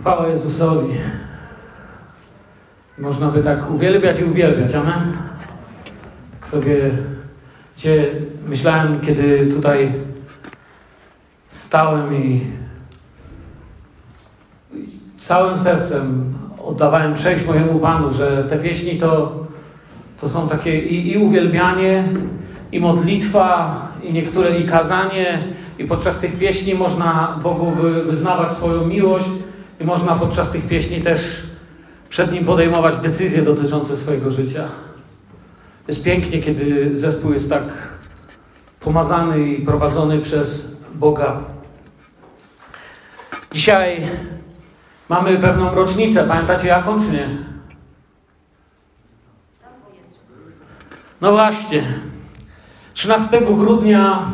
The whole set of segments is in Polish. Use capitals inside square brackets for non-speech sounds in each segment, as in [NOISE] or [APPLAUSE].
Chwała Jezusowi. Można by tak uwielbiać i uwielbiać, amen? Tak sobie gdzie myślałem, kiedy tutaj stałem i całym sercem oddawałem cześć mojemu Panu, że te pieśni to, to są takie i, i uwielbianie, i modlitwa, i niektóre i kazanie, i podczas tych pieśni można Bogu wyznawać swoją miłość, i można podczas tych pieśni też przed Nim podejmować decyzje dotyczące swojego życia. Jest pięknie, kiedy zespół jest tak pomazany i prowadzony przez Boga. Dzisiaj mamy pewną rocznicę. Pamiętacie jaką, czy nie? No właśnie. 13 grudnia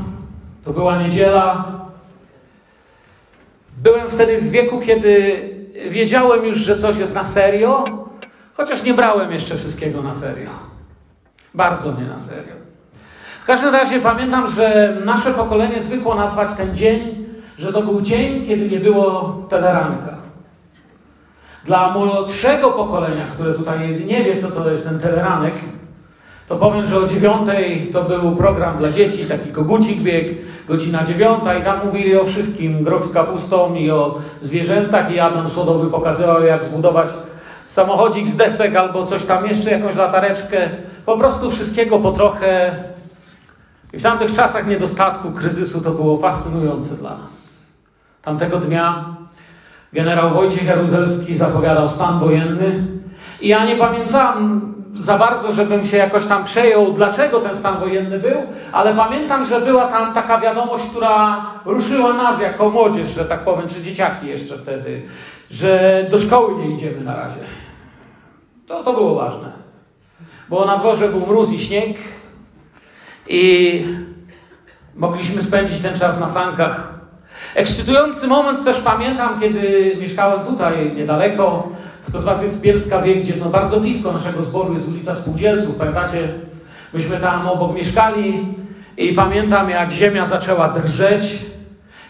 to była niedziela. Byłem wtedy w wieku, kiedy wiedziałem już, że coś jest na serio, chociaż nie brałem jeszcze wszystkiego na serio. Bardzo nie na serio. W każdym razie pamiętam, że nasze pokolenie zwykło nazwać ten dzień, że to był dzień, kiedy nie było teleranka. Dla młodszego pokolenia, które tutaj jest i nie wie, co to jest ten teleranek, to powiem, że o dziewiątej to był program dla dzieci, taki kogucik bieg, godzina dziewiąta i tam mówili o wszystkim, grok z kapustą i o zwierzętach i Adam Słodowy pokazywał, jak zbudować samochodzik z desek albo coś tam jeszcze, jakąś latareczkę. Po prostu wszystkiego po trochę. I w tamtych czasach niedostatku, kryzysu to było fascynujące dla nas. Tamtego dnia generał Wojciech Jaruzelski zapowiadał stan wojenny i ja nie pamiętam za bardzo, żebym się jakoś tam przejął, dlaczego ten stan wojenny był, ale pamiętam, że była tam taka wiadomość, która ruszyła nas jako młodzież, że tak powiem, czy dzieciaki jeszcze wtedy, że do szkoły nie idziemy na razie. To, to było ważne. Bo na dworze był mróz i śnieg i mogliśmy spędzić ten czas na sankach. Ekscytujący moment też pamiętam, kiedy mieszkałem tutaj niedaleko. Kto z Was jest z Bielska wie, gdzie no bardzo blisko naszego zboru jest ulica Spółdzielców. Pamiętacie? Myśmy tam obok mieszkali i pamiętam, jak ziemia zaczęła drżeć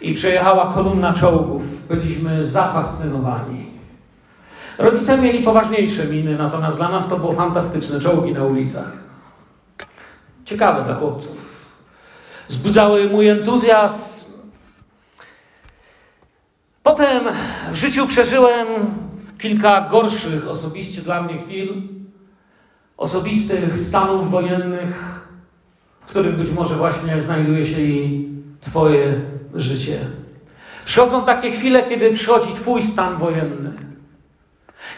i przejechała kolumna czołgów. Byliśmy zafascynowani. Rodzice mieli poważniejsze miny, natomiast dla nas to było fantastyczne. Czołgi na ulicach. Ciekawe dla chłopców. Zbudzały mój entuzjazm. Potem w życiu przeżyłem kilka gorszych osobiście dla mnie chwil, osobistych stanów wojennych, w których być może właśnie znajduje się i Twoje życie. Przychodzą takie chwile, kiedy przychodzi Twój stan wojenny.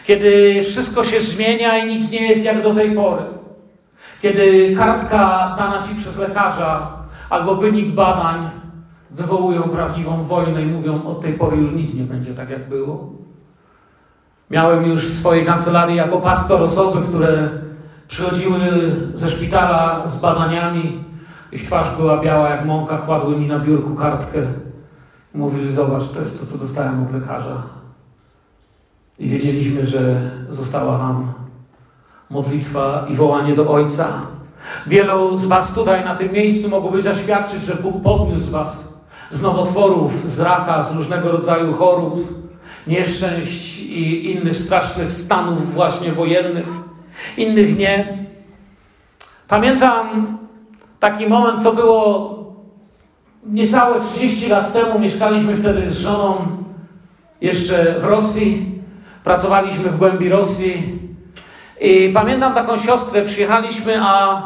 Kiedy wszystko się zmienia i nic nie jest jak do tej pory. Kiedy kartka dana Ci przez lekarza albo wynik badań wywołują prawdziwą wojnę i mówią, od tej pory już nic nie będzie tak, jak było. Miałem już w swojej kancelarii jako pastor osoby, które przychodziły ze szpitala z badaniami. Ich twarz była biała jak mąka, kładły mi na biurku kartkę. Mówili, zobacz, to jest to, co dostałem od lekarza. I wiedzieliśmy, że została nam modlitwa i wołanie do Ojca. Wielu z Was tutaj na tym miejscu mogłoby zaświadczyć, że Bóg podniósł Was z nowotworów, z raka, z różnego rodzaju chorób, nieszczęść i innych strasznych stanów właśnie wojennych, innych nie. Pamiętam taki moment, to było niecałe 30 lat temu, mieszkaliśmy wtedy z żoną jeszcze w Rosji, pracowaliśmy w głębi Rosji. I pamiętam taką siostrę, przyjechaliśmy, a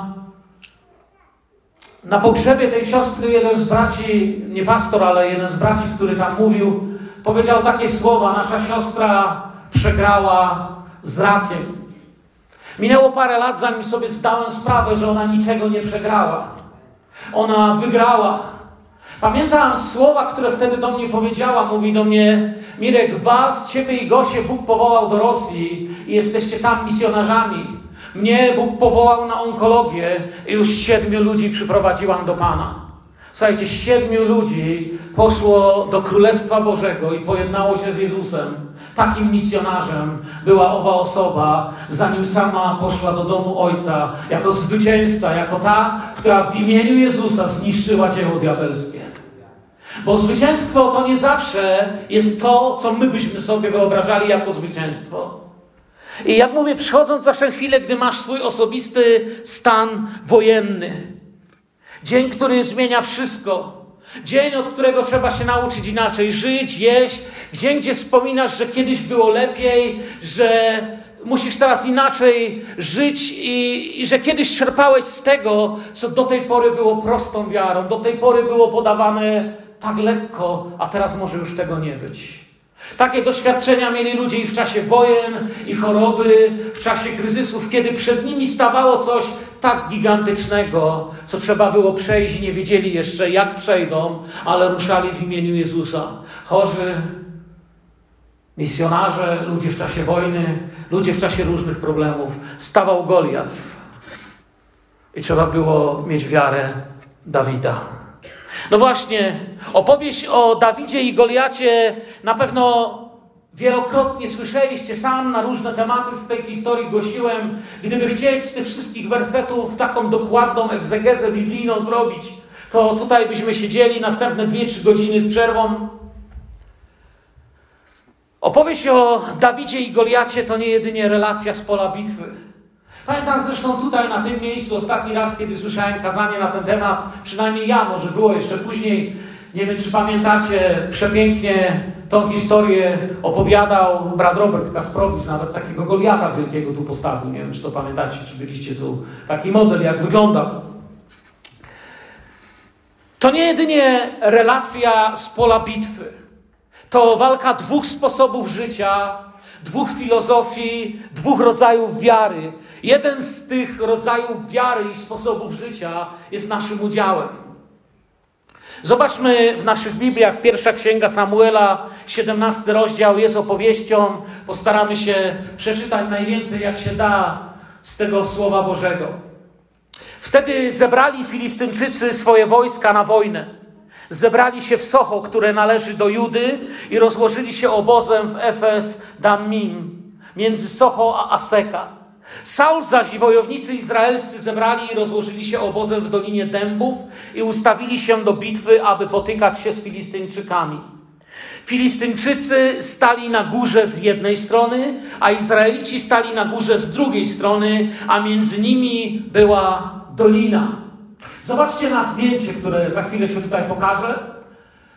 na pogrzebie tej siostry jeden z braci, nie pastor, ale jeden z braci, który tam mówił, powiedział takie słowa: Nasza siostra przegrała z rakiem. Minęło parę lat, zanim sobie zdałem sprawę, że ona niczego nie przegrała. Ona wygrała. Pamiętam słowa, które wtedy do mnie powiedziała. Mówi do mnie: Mirek, was, ciebie i Gosię Bóg powołał do Rosji i jesteście tam misjonarzami. Mnie Bóg powołał na onkologię i już siedmiu ludzi przyprowadziłam do Pana. Słuchajcie, siedmiu ludzi poszło do Królestwa Bożego i pojednało się z Jezusem. Takim misjonarzem była owa osoba, zanim sama poszła do domu Ojca, jako zwycięzca, jako ta, która w imieniu Jezusa zniszczyła dzieło diabelskie. Bo zwycięstwo to nie zawsze jest to, co my byśmy sobie wyobrażali jako zwycięstwo. I jak mówię, przychodząc zawsze chwilę, gdy masz swój osobisty stan wojenny, dzień, który zmienia wszystko, dzień, od którego trzeba się nauczyć inaczej żyć, jeść, dzień, gdzie wspominasz, że kiedyś było lepiej, że musisz teraz inaczej żyć i, i, że kiedyś czerpałeś z tego, co do tej pory było prostą wiarą, do tej pory było podawane tak lekko, a teraz może już tego nie być. Takie doświadczenia mieli ludzie i w czasie wojen, i choroby, w czasie kryzysów, kiedy przed nimi stawało coś tak gigantycznego, co trzeba było przejść, nie wiedzieli jeszcze jak przejdą, ale ruszali w imieniu Jezusa. Chorzy, misjonarze, ludzie w czasie wojny, ludzie w czasie różnych problemów. Stawał Goliat i trzeba było mieć wiarę Dawida. No właśnie, opowieść o Dawidzie i Goliacie na pewno wielokrotnie słyszeliście sam na różne tematy z tej historii głosiłem. Gdyby chcieć z tych wszystkich wersetów taką dokładną egzegezę biblijną zrobić, to tutaj byśmy siedzieli następne 2-3 godziny z przerwą. Opowieść o Dawidzie i Goliacie to nie jedynie relacja z pola bitwy. Pamiętam zresztą tutaj na tym miejscu ostatni raz, kiedy słyszałem kazanie na ten temat, przynajmniej ja, może było jeszcze później, nie wiem czy pamiętacie, przepięknie tą historię opowiadał brat Robert Kasprowicz, nawet takiego Goliata wielkiego tu postawił. Nie wiem czy to pamiętacie, czy byliście tu. Taki model, jak wygląda. To nie jedynie relacja z pola bitwy. To walka dwóch sposobów życia, dwóch filozofii, dwóch rodzajów wiary. Jeden z tych rodzajów wiary i sposobów życia jest naszym udziałem. Zobaczmy w naszych Bibliach, pierwsza księga Samuela, 17 rozdział jest opowieścią. Postaramy się przeczytać najwięcej, jak się da z tego słowa Bożego. Wtedy zebrali Filistynczycy swoje wojska na wojnę. Zebrali się w Socho, które należy do Judy, i rozłożyli się obozem w Efes Dammim, między Socho a Aseka. Saul zaś i wojownicy izraelscy zebrali i rozłożyli się obozem w Dolinie Dębów i ustawili się do bitwy, aby potykać się z Filistyńczykami. Filistyńczycy stali na górze z jednej strony, a Izraelici stali na górze z drugiej strony, a między nimi była dolina. Zobaczcie na zdjęcie, które za chwilę się tutaj pokażę.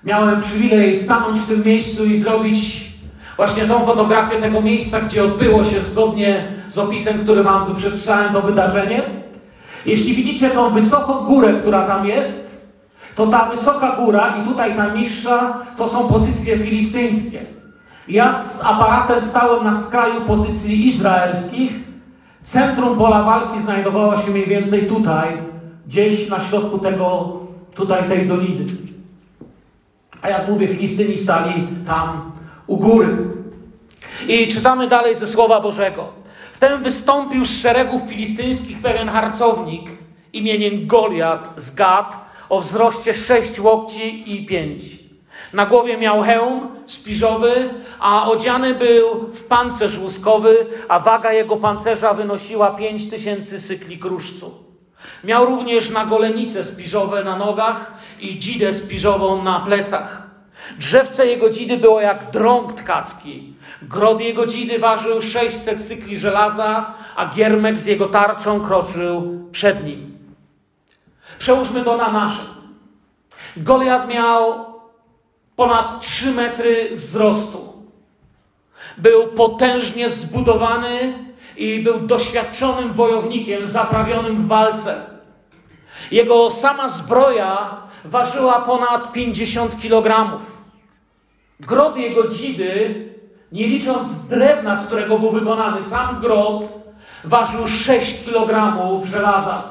Miałem przywilej stanąć w tym miejscu i zrobić właśnie tą fotografię tego miejsca, gdzie odbyło się zgodnie z opisem, który Wam tu przeczytałem, to wydarzenie. Jeśli widzicie tą wysoką górę, która tam jest, to ta wysoka góra i tutaj ta niższa to są pozycje filistyńskie. Ja z aparatem stałem na skraju pozycji izraelskich. Centrum pola walki znajdowało się mniej więcej tutaj, gdzieś na środku tego, tutaj tej doliny. A jak mówię, Filistyni stali tam u góry. I czytamy dalej ze Słowa Bożego. Wtem wystąpił z szeregów filistyńskich pewien harcownik imieniem Goliat z Gad o wzroście sześć łokci i pięć. Na głowie miał hełm spiżowy, a odziany był w pancerz łuskowy, a waga jego pancerza wynosiła pięć tysięcy sykli kruszcu. Miał również na golenice spiżowe na nogach i dzidę spiżową na plecach. Drzewce jego dzidy było jak drąg tkacki. Grod jego dzidy ważył 600 cykli żelaza, a giermek z jego tarczą kroczył przed nim. Przełóżmy to na nasze. Goliat miał ponad 3 metry wzrostu. Był potężnie zbudowany i był doświadczonym wojownikiem, zaprawionym w walce. Jego sama zbroja ważyła ponad 50 kilogramów. Grot jego dzidy, nie licząc drewna, z którego był wykonany sam grot, ważył 6 kg żelaza.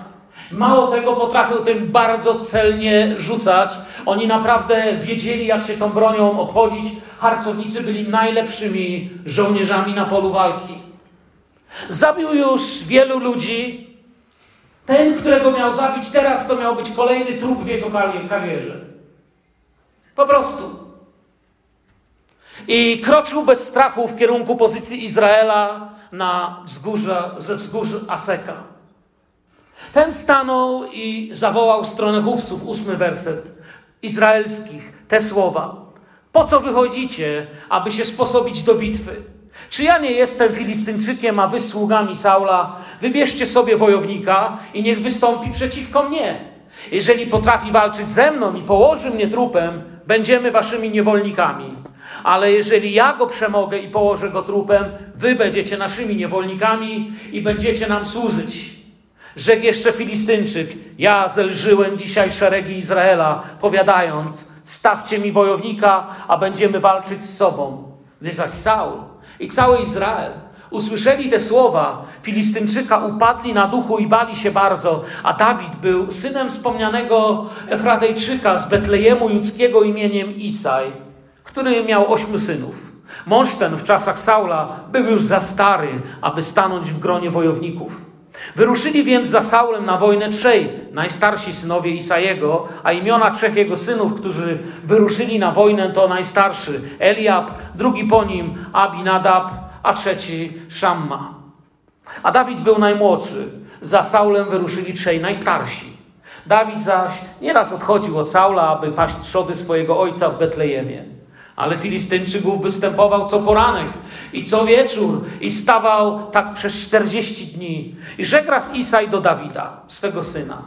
Mało tego, potrafił tym bardzo celnie rzucać. Oni naprawdę wiedzieli, jak się tą bronią obchodzić. Harcownicy byli najlepszymi żołnierzami na polu walki. Zabił już wielu ludzi. Ten, którego miał zabić teraz, to miał być kolejny trup w jego karierze. Po prostu. I kroczył bez strachu w kierunku pozycji Izraela na wzgórza, ze wzgórz Aseka. Ten stanął i zawołał stronę chówców, ósmy werset. izraelskich te słowa: Po co wychodzicie, aby się sposobić do bitwy? Czy ja nie jestem Filistynczykiem, a wy sługami Saula? Wybierzcie sobie wojownika i niech wystąpi przeciwko mnie. Jeżeli potrafi walczyć ze mną i położy mnie trupem, będziemy waszymi niewolnikami. Ale jeżeli ja go przemogę i położę go trupem, wy będziecie naszymi niewolnikami i będziecie nam służyć. Rzekł jeszcze Filistynczyk, ja zelżyłem dzisiaj szeregi Izraela, powiadając, stawcie mi wojownika, a będziemy walczyć z sobą. Gdyż zaś Saul i cały Izrael usłyszeli te słowa Filistynczyka, upadli na duchu i bali się bardzo, a Dawid był synem wspomnianego Efratejczyka z Betlejemu judzkiego imieniem Isaj, który miał ośmiu synów. Mąż ten w czasach Saula był już za stary, aby stanąć w gronie wojowników. Wyruszyli więc za Saulem na wojnę trzej najstarsi synowie Isajego, a imiona trzech jego synów, którzy wyruszyli na wojnę, to najstarszy Eliab, drugi po nim Abinadab, a trzeci Szamma. A Dawid był najmłodszy. Za Saulem wyruszyli trzej najstarsi. Dawid zaś nieraz odchodził od Saula, aby paść trzody swojego ojca w Betlejemie. Ale Filistynczyków występował co poranek i co wieczór i stawał tak przez 40 dni. I rzekł raz Isaj do Dawida, swego syna,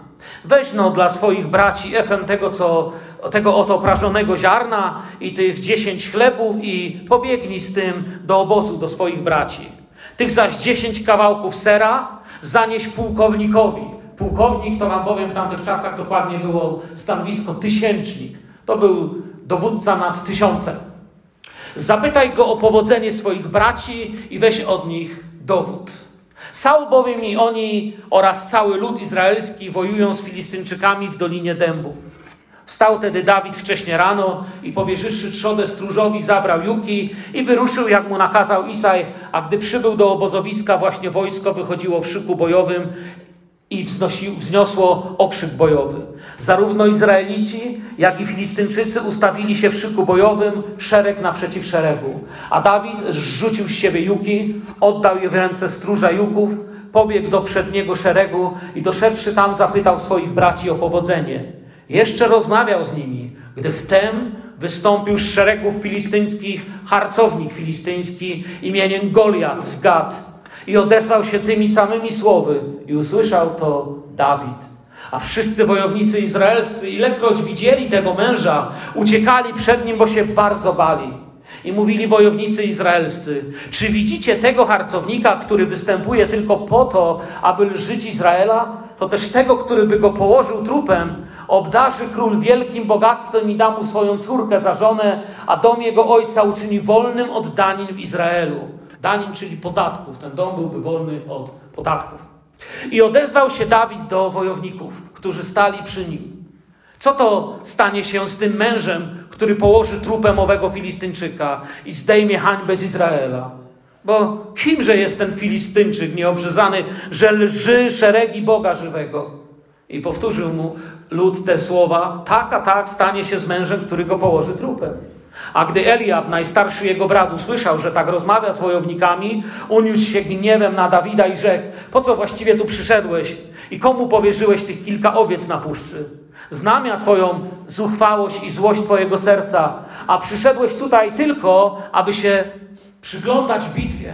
weź no dla swoich braci efem tego, co, tego oto prażonego ziarna i tych dziesięć chlebów i pobiegnij z tym do obozu do swoich braci. Tych zaś dziesięć kawałków sera zanieś pułkownikowi. Pułkownik to wam powiem w tamtych czasach dokładnie było stanowisko tysięcznik. To był dowódca nad tysiącem. Zapytaj go o powodzenie swoich braci i weź od nich dowód. Saul bowiem i oni oraz cały lud izraelski wojują z Filistynczykami w Dolinie Dębów. Wstał tedy Dawid wcześnie rano i powierzywszy trzodę stróżowi zabrał Juki i wyruszył, jak mu nakazał Isaj, a gdy przybył do obozowiska, właśnie wojsko wychodziło w szyku bojowym i wzniosło okrzyk bojowy. Zarówno Izraelici, jak i Filistynczycy ustawili się w szyku bojowym, szereg naprzeciw szeregu. A Dawid zrzucił z siebie juki, oddał je w ręce stróża juków, pobiegł do przedniego szeregu i doszedłszy tam zapytał swoich braci o powodzenie. Jeszcze rozmawiał z nimi, gdy wtem wystąpił z szeregów filistyńskich harcownik filistyński imieniem Goliat z Gad i odezwał się tymi samymi słowy i usłyszał to Dawid. A wszyscy wojownicy izraelscy, ilekroć widzieli tego męża, uciekali przed nim, bo się bardzo bali. I mówili wojownicy izraelscy: Czy widzicie tego harcownika, który występuje tylko po to, aby lżyć Izraela? To też tego, który by go położył trupem, obdarzy król wielkim bogactwem i da mu swoją córkę za żonę, a dom jego ojca uczyni wolnym od danin w Izraelu. Danin, czyli podatków. Ten dom byłby wolny od podatków. I odezwał się Dawid do wojowników, którzy stali przy nim. Co to stanie się z tym mężem, który położy trupem owego Filistynczyka i zdejmie hańbę z Izraela? Bo kimże jest ten Filistynczyk nieobrzezany, że lży szeregi Boga żywego? I powtórzył mu lud te słowa: tak, a tak stanie się z mężem, który go położy trupem. A gdy Eliab, najstarszy jego brat, usłyszał, że tak rozmawia z wojownikami, uniósł się gniewem na Dawida i rzekł: Po co właściwie tu przyszedłeś i komu powierzyłeś tych kilka owiec na puszczy? Znam ja Twoją zuchwałość i złość Twojego serca, a przyszedłeś tutaj tylko, aby się przyglądać bitwie.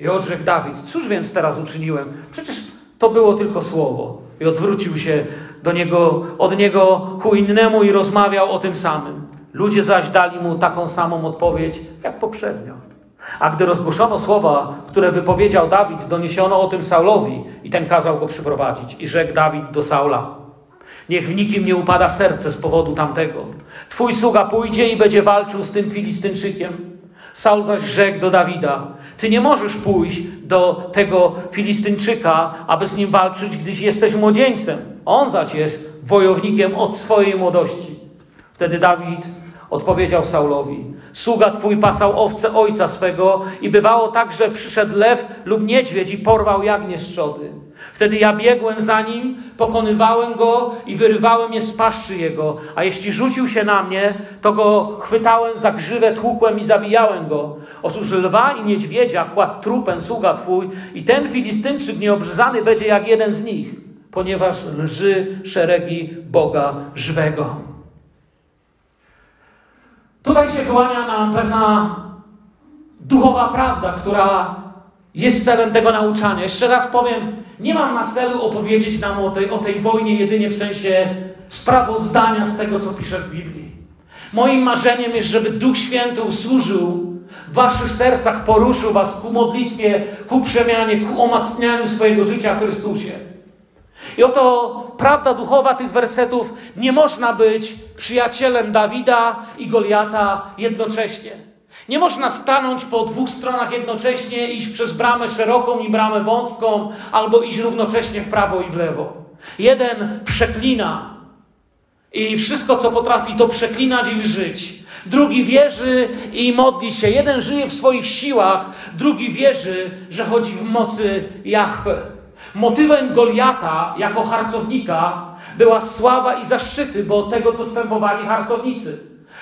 I odrzekł Dawid: Cóż więc teraz uczyniłem? Przecież to było tylko słowo. I odwrócił się do niego, od niego ku innemu i rozmawiał o tym samym. Ludzie zaś dali mu taką samą odpowiedź jak poprzednio. A gdy rozgłoszono słowa, które wypowiedział Dawid, doniesiono o tym Saulowi i ten kazał go przyprowadzić. I rzekł Dawid do Saula: Niech w nikim nie upada serce z powodu tamtego. Twój sługa pójdzie i będzie walczył z tym Filistynczykiem. Saul zaś rzekł do Dawida: Ty nie możesz pójść do tego Filistynczyka, aby z nim walczyć, gdyż jesteś młodzieńcem. On zaś jest wojownikiem od swojej młodości. Wtedy Dawid odpowiedział Saulowi: Sługa twój pasał owce ojca swego, i bywało tak, że przyszedł lew lub niedźwiedź i porwał jagnię z trzody. Wtedy ja biegłem za nim, pokonywałem go i wyrywałem je z paszczy jego, a jeśli rzucił się na mnie, to go chwytałem za grzywę, tłukłem i zabijałem go. Otóż lwa i niedźwiedzia kładł trupem sługa twój i ten Filistynczyk nieobrzezany będzie jak jeden z nich, ponieważ lży szeregi Boga żywego. Tutaj się kłania nam pewna duchowa prawda, która jest celem tego nauczania. Jeszcze raz powiem, nie mam na celu opowiedzieć nam o tej, o tej wojnie jedynie w sensie sprawozdania z tego, co pisze w Biblii. Moim marzeniem jest, żeby Duch Święty usłużył w waszych sercach, poruszył was ku modlitwie, ku przemianie, ku omacnianiu swojego życia w Chrystusie. I oto prawda duchowa tych wersetów nie można być przyjacielem Dawida i Goliata jednocześnie. Nie można stanąć po dwóch stronach jednocześnie, iść przez bramę szeroką i bramę wąską, albo iść równocześnie w prawo i w lewo. Jeden przeklina i wszystko, co potrafi, to przeklinać i żyć. Drugi wierzy i modli się. Jeden żyje w swoich siłach, drugi wierzy, że chodzi w mocy Jahwe. Motywem Goliata jako harcownika była sława i zaszczyty, bo tego dostępowali harcownicy.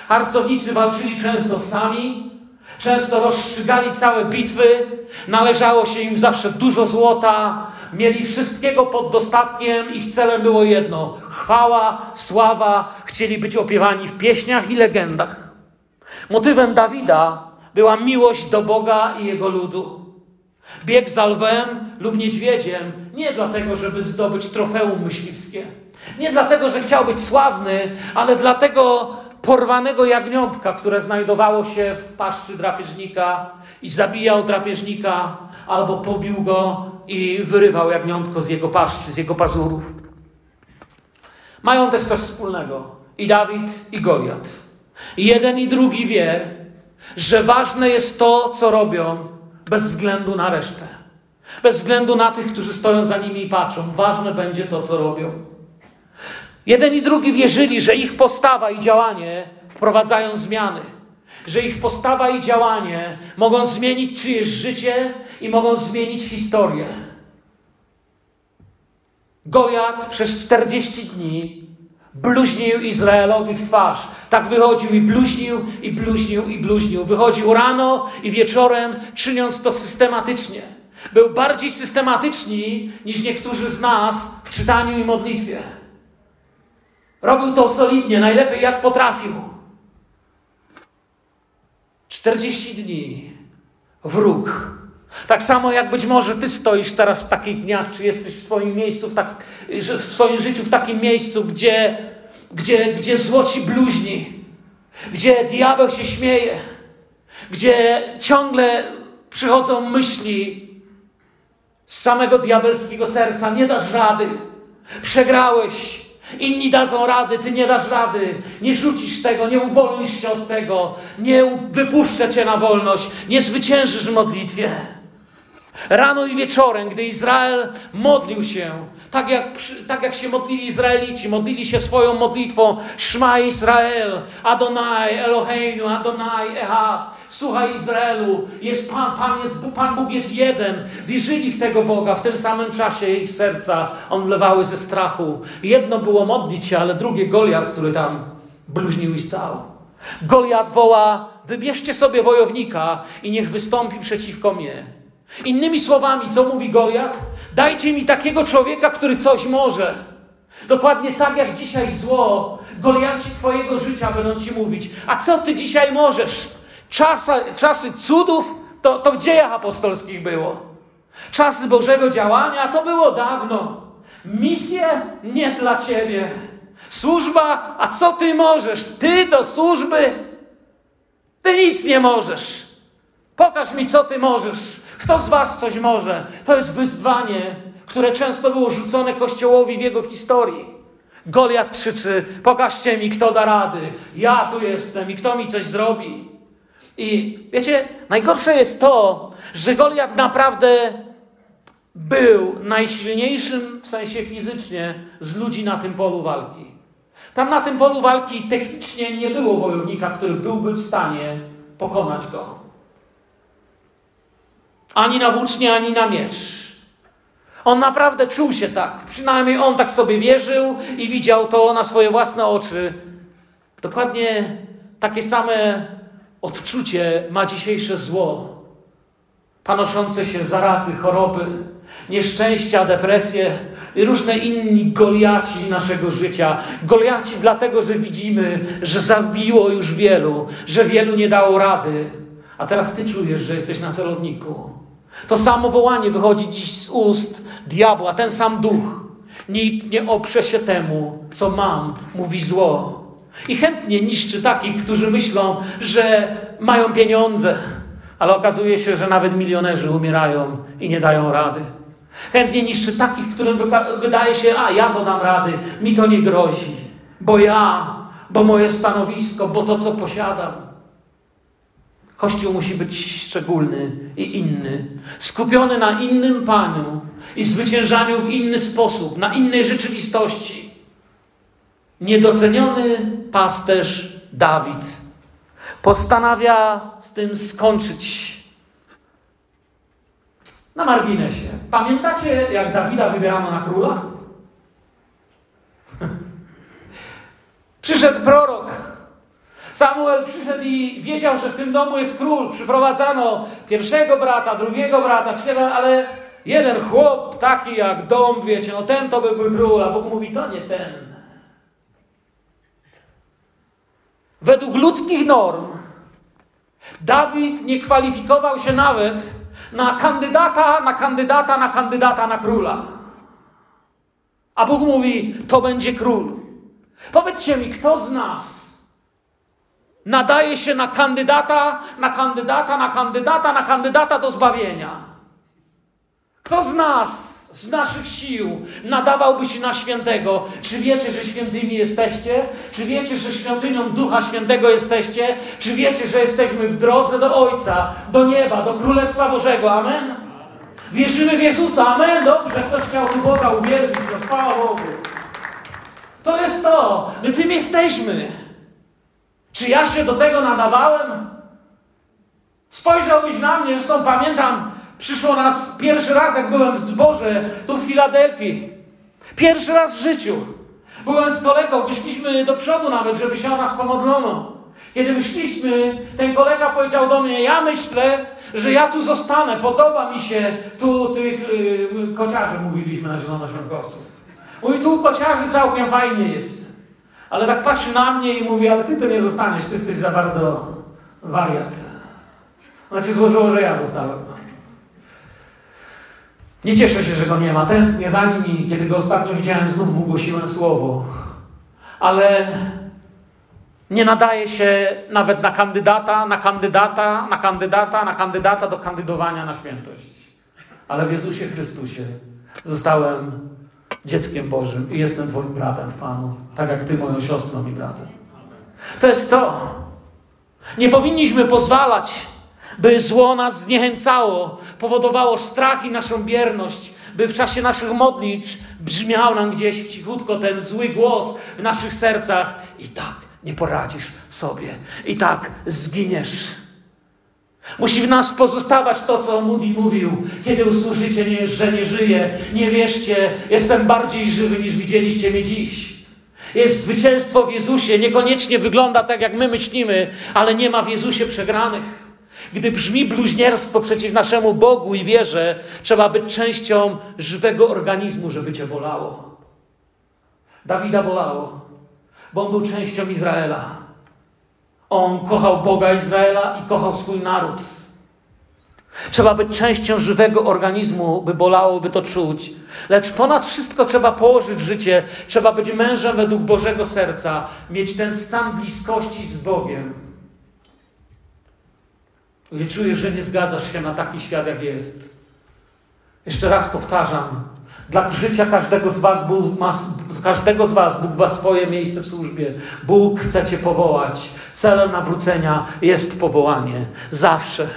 Harcownicy walczyli często sami, często rozstrzygali całe bitwy, należało się im zawsze dużo złota, mieli wszystkiego pod dostatkiem, ich celem było jedno: chwała, sława, chcieli być opiewani w pieśniach i legendach. Motywem Dawida była miłość do Boga i jego ludu. Bieg za lwem lub niedźwiedziem nie dlatego, żeby zdobyć trofeum myśliwskie. Nie dlatego, że chciał być sławny, ale dlatego porwanego jagniątka, które znajdowało się w paszczy drapieżnika i zabijał drapieżnika, albo pobił go i wyrywał jagniątko z jego paszczy, z jego pazurów. Mają też coś wspólnego. I Dawid, i Goliat. Jeden i drugi wie, że ważne jest to, co robią, bez względu na resztę. Bez względu na tych, którzy stoją za nimi i patrzą. Ważne będzie to, co robią. Jeden i drugi wierzyli, że ich postawa i działanie wprowadzają zmiany. Że ich postawa i działanie mogą zmienić czyjeś życie i mogą zmienić historię. Goliat przez 40 dni bluźnił Izraelowi w twarz. Tak wychodził i bluźnił, i bluźnił, i bluźnił. Wychodził rano i wieczorem, czyniąc to systematycznie. Był bardziej systematyczny niż niektórzy z nas w czytaniu i modlitwie. Robił to solidnie, najlepiej jak potrafił. 40 dni. Wróg. Tak samo jak być może ty stoisz teraz w takich dniach, czy jesteś w swoim miejscu, w, tak, w swoim życiu w takim miejscu, gdzie, gdzie, gdzie złoci bluźni, gdzie diabeł się śmieje, gdzie ciągle przychodzą myśli z samego diabelskiego serca. Nie dasz rady, przegrałeś, Inni dadzą rady, ty nie dasz rady. Nie rzucisz tego, nie uwolnisz się od tego, nie wypuszczę cię na wolność, nie zwyciężysz w modlitwie. Rano i wieczorem, gdy Izrael modlił się, tak jak, tak jak się modlili Izraelici, modlili się swoją modlitwą Szma Izrael, Adonai, Eloheinu, Adonai, Ehad. Słuchaj Izraelu, jest Pan, Pan, jest, Pan Bóg jest jeden. Wierzyli w tego Boga, w tym samym czasie ich serca omdlewały ze strachu. Jedno było modlić się, ale drugie Goliat, który tam bluźnił i stał. Goliat woła, wybierzcie sobie wojownika i niech wystąpi przeciwko mnie. Innymi słowami, co mówi Goliat? Dajcie mi takiego człowieka, który coś może. Dokładnie tak jak dzisiaj zło, Goliaci Twojego życia będą Ci mówić. A co Ty dzisiaj możesz? Czasy, czasy cudów to, to w dziejach apostolskich było. Czasy Bożego działania to było dawno. Misje nie dla Ciebie. Służba, a co Ty możesz? Ty do służby? Ty nic nie możesz. Pokaż mi, co Ty możesz. Kto z Was coś może? To jest wyzwanie, które często było rzucone Kościołowi w jego historii. Goliat krzyczy: Pokażcie mi, kto da rady. Ja tu jestem i kto mi coś zrobi. I wiecie, najgorsze jest to, że Goliat naprawdę był najsilniejszym w sensie fizycznie z ludzi na tym polu walki. Tam na tym polu walki technicznie nie było wojownika, który byłby w stanie pokonać go. Ani na włócznie, ani na miecz. On naprawdę czuł się tak. Przynajmniej on tak sobie wierzył i widział to na swoje własne oczy. Dokładnie takie same odczucie ma dzisiejsze zło. Panoszące się zarazy, choroby, nieszczęścia, depresje i różne inni Goliaci naszego życia. Goliaci dlatego, że widzimy, że zabiło już wielu, że wielu nie dało rady. A teraz ty czujesz, że jesteś na celowniku. To samo wołanie wychodzi dziś z ust diabła, ten sam duch. Nikt nie oprze się temu, co mam, mówi zło. I chętnie niszczy takich, którzy myślą, że mają pieniądze, ale okazuje się, że nawet milionerzy umierają i nie dają rady. Chętnie niszczy takich, którym wydaje się, a ja to dam rady, mi to nie grozi, bo ja, bo moje stanowisko, bo to, co posiadam. Kościół musi być szczególny i inny, skupiony na innym Panu i zwyciężaniu w inny sposób, na innej rzeczywistości. Niedoceniony pasterz Dawid postanawia z tym skończyć. Na marginesie. Pamiętacie, jak Dawida wybierano na króla? [LAUGHS] Przyszedł prorok. Samuel przyszedł i wiedział, że w tym domu jest król. Przyprowadzano pierwszego brata, drugiego brata, trzeciego, ale jeden chłop taki jak dom, wiecie, no ten to by był król, a Bóg mówi, to nie ten. Według ludzkich norm Dawid nie kwalifikował się nawet na kandydata, na kandydata, na kandydata na króla. A Bóg mówi, to będzie król. Powiedzcie mi, kto z nas nadaje się na kandydata, na kandydata, na kandydata, na kandydata do zbawienia? Kto z nas z naszych sił nadawałby się na świętego. Czy wiecie, że świętymi jesteście? Czy wiecie, że świątynią Ducha Świętego jesteście? Czy wiecie, że jesteśmy w drodze do Ojca, do nieba, do Królestwa Bożego? Amen? Wierzymy w Jezusa. Amen? Dobrze, ktoś chciał tu Boga uwielbić. No, chwała Bogu. To jest to. My tym jesteśmy. Czy ja się do tego nadawałem? Spojrzałbyś na mnie, zresztą pamiętam, Przyszło nas pierwszy raz, jak byłem w zborze, tu w Filadelfii. Pierwszy raz w życiu. Byłem z kolegą, wyszliśmy do przodu nawet, żeby się o nas pomodlono. Kiedy wyszliśmy, ten kolega powiedział do mnie, ja myślę, że ja tu zostanę, podoba mi się tu tych yy, kociarzy, mówiliśmy na zielonoświątkowców. Mówi, tu kociarzy całkiem fajnie jest. Ale tak patrzy na mnie i mówi, ale ty to nie zostaniesz, ty jesteś za bardzo wariat. Znaczy złożyło, że ja zostałem. Nie cieszę się, że go nie ma. Tęsknię za nim i kiedy go ostatnio widziałem, znów głosiłem słowo. Ale nie nadaje się nawet na kandydata, na kandydata, na kandydata, na kandydata do kandydowania na świętość. Ale w Jezusie Chrystusie zostałem dzieckiem Bożym i jestem Twoim bratem w Panu, tak jak Ty moją siostrą i bratem. To jest to. Nie powinniśmy pozwalać by zło nas zniechęcało, powodowało strach i naszą bierność, by w czasie naszych modlitw brzmiał nam gdzieś w cichutko ten zły głos w naszych sercach i tak nie poradzisz sobie, i tak zginiesz. Musi w nas pozostawać to, co Moody mówił, kiedy usłyszycie, nie, że nie żyję. Nie wierzcie, jestem bardziej żywy niż widzieliście mnie dziś. Jest zwycięstwo w Jezusie, niekoniecznie wygląda tak, jak my myślimy, ale nie ma w Jezusie przegranych. Gdy brzmi bluźnierstwo przeciw naszemu Bogu i wierze, trzeba być częścią żywego organizmu, żeby cię bolało. Dawida bolało, bo on był częścią Izraela. On kochał Boga Izraela i kochał swój naród. Trzeba być częścią żywego organizmu, by bolałoby to czuć. Lecz ponad wszystko trzeba położyć życie, trzeba być mężem według Bożego serca, mieć ten stan bliskości z Bogiem gdy czujesz, że nie zgadzasz się na taki świat, jak jest. Jeszcze raz powtarzam, dla życia każdego z, was ma, każdego z Was Bóg ma swoje miejsce w służbie. Bóg chce Cię powołać. Celem nawrócenia jest powołanie. Zawsze,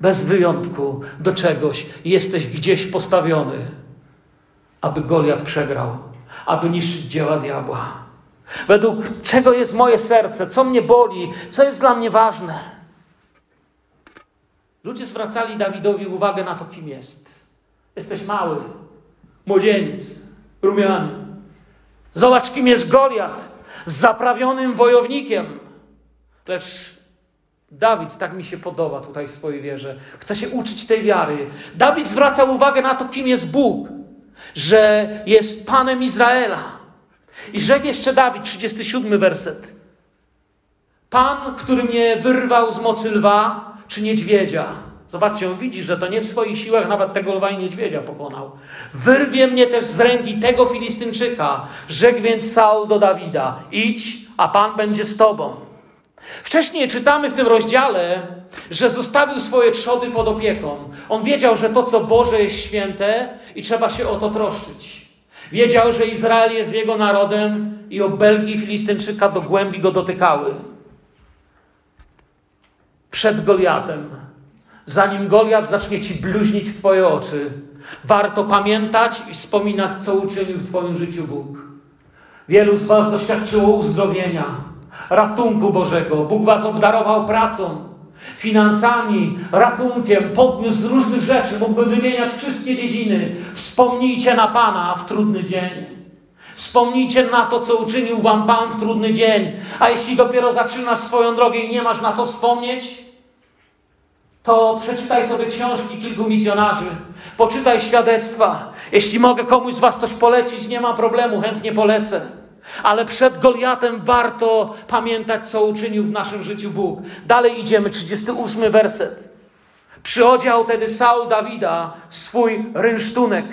bez wyjątku, do czegoś jesteś gdzieś postawiony, aby Goliat przegrał, aby niszczyć dzieła diabła. Według czego jest moje serce, co mnie boli, co jest dla mnie ważne. Ludzie zwracali Dawidowi uwagę na to, kim jest. Jesteś mały, młodzieniec, rumiany. Zobacz, kim jest Goliat, zaprawionym wojownikiem. Lecz Dawid, tak mi się podoba tutaj w swojej wierze. Chce się uczyć tej wiary. Dawid zwraca uwagę na to, kim jest Bóg, że jest Panem Izraela. I rzekł jeszcze Dawid, 37 werset. Pan, który mnie wyrwał z mocy lwa czy niedźwiedzia. Zobaczcie, on widzi, że to nie w swoich siłach nawet tego lwa i niedźwiedzia pokonał. Wyrwie mnie też z ręki tego Filistynczyka. Rzekł więc Saul do Dawida: Idź, a Pan będzie z tobą. Wcześniej czytamy w tym rozdziale, że zostawił swoje trzody pod opieką. On wiedział, że to, co Boże, jest święte i trzeba się o to troszczyć. Wiedział, że Izrael jest jego narodem i obelgi Filistynczyka do głębi go dotykały. Przed Goliatem, zanim Goliat zacznie ci bluźnić w twoje oczy, warto pamiętać i wspominać, co uczynił w twoim życiu Bóg. Wielu z was doświadczyło uzdrowienia, ratunku Bożego. Bóg was obdarował pracą, finansami, ratunkiem, podniósł z różnych rzeczy. Mógłby wymieniać wszystkie dziedziny. Wspomnijcie na Pana w trudny dzień. Wspomnijcie na to, co uczynił wam Pan w trudny dzień. A jeśli dopiero zaczynasz swoją drogę i nie masz na co wspomnieć, to przeczytaj sobie książki kilku misjonarzy, poczytaj świadectwa. Jeśli mogę komuś z Was coś polecić, nie ma problemu, chętnie polecę. Ale przed Goliatem warto pamiętać, co uczynił w naszym życiu Bóg. Dalej idziemy, 38 werset. Przyodział wtedy Saul Dawida swój rynsztunek.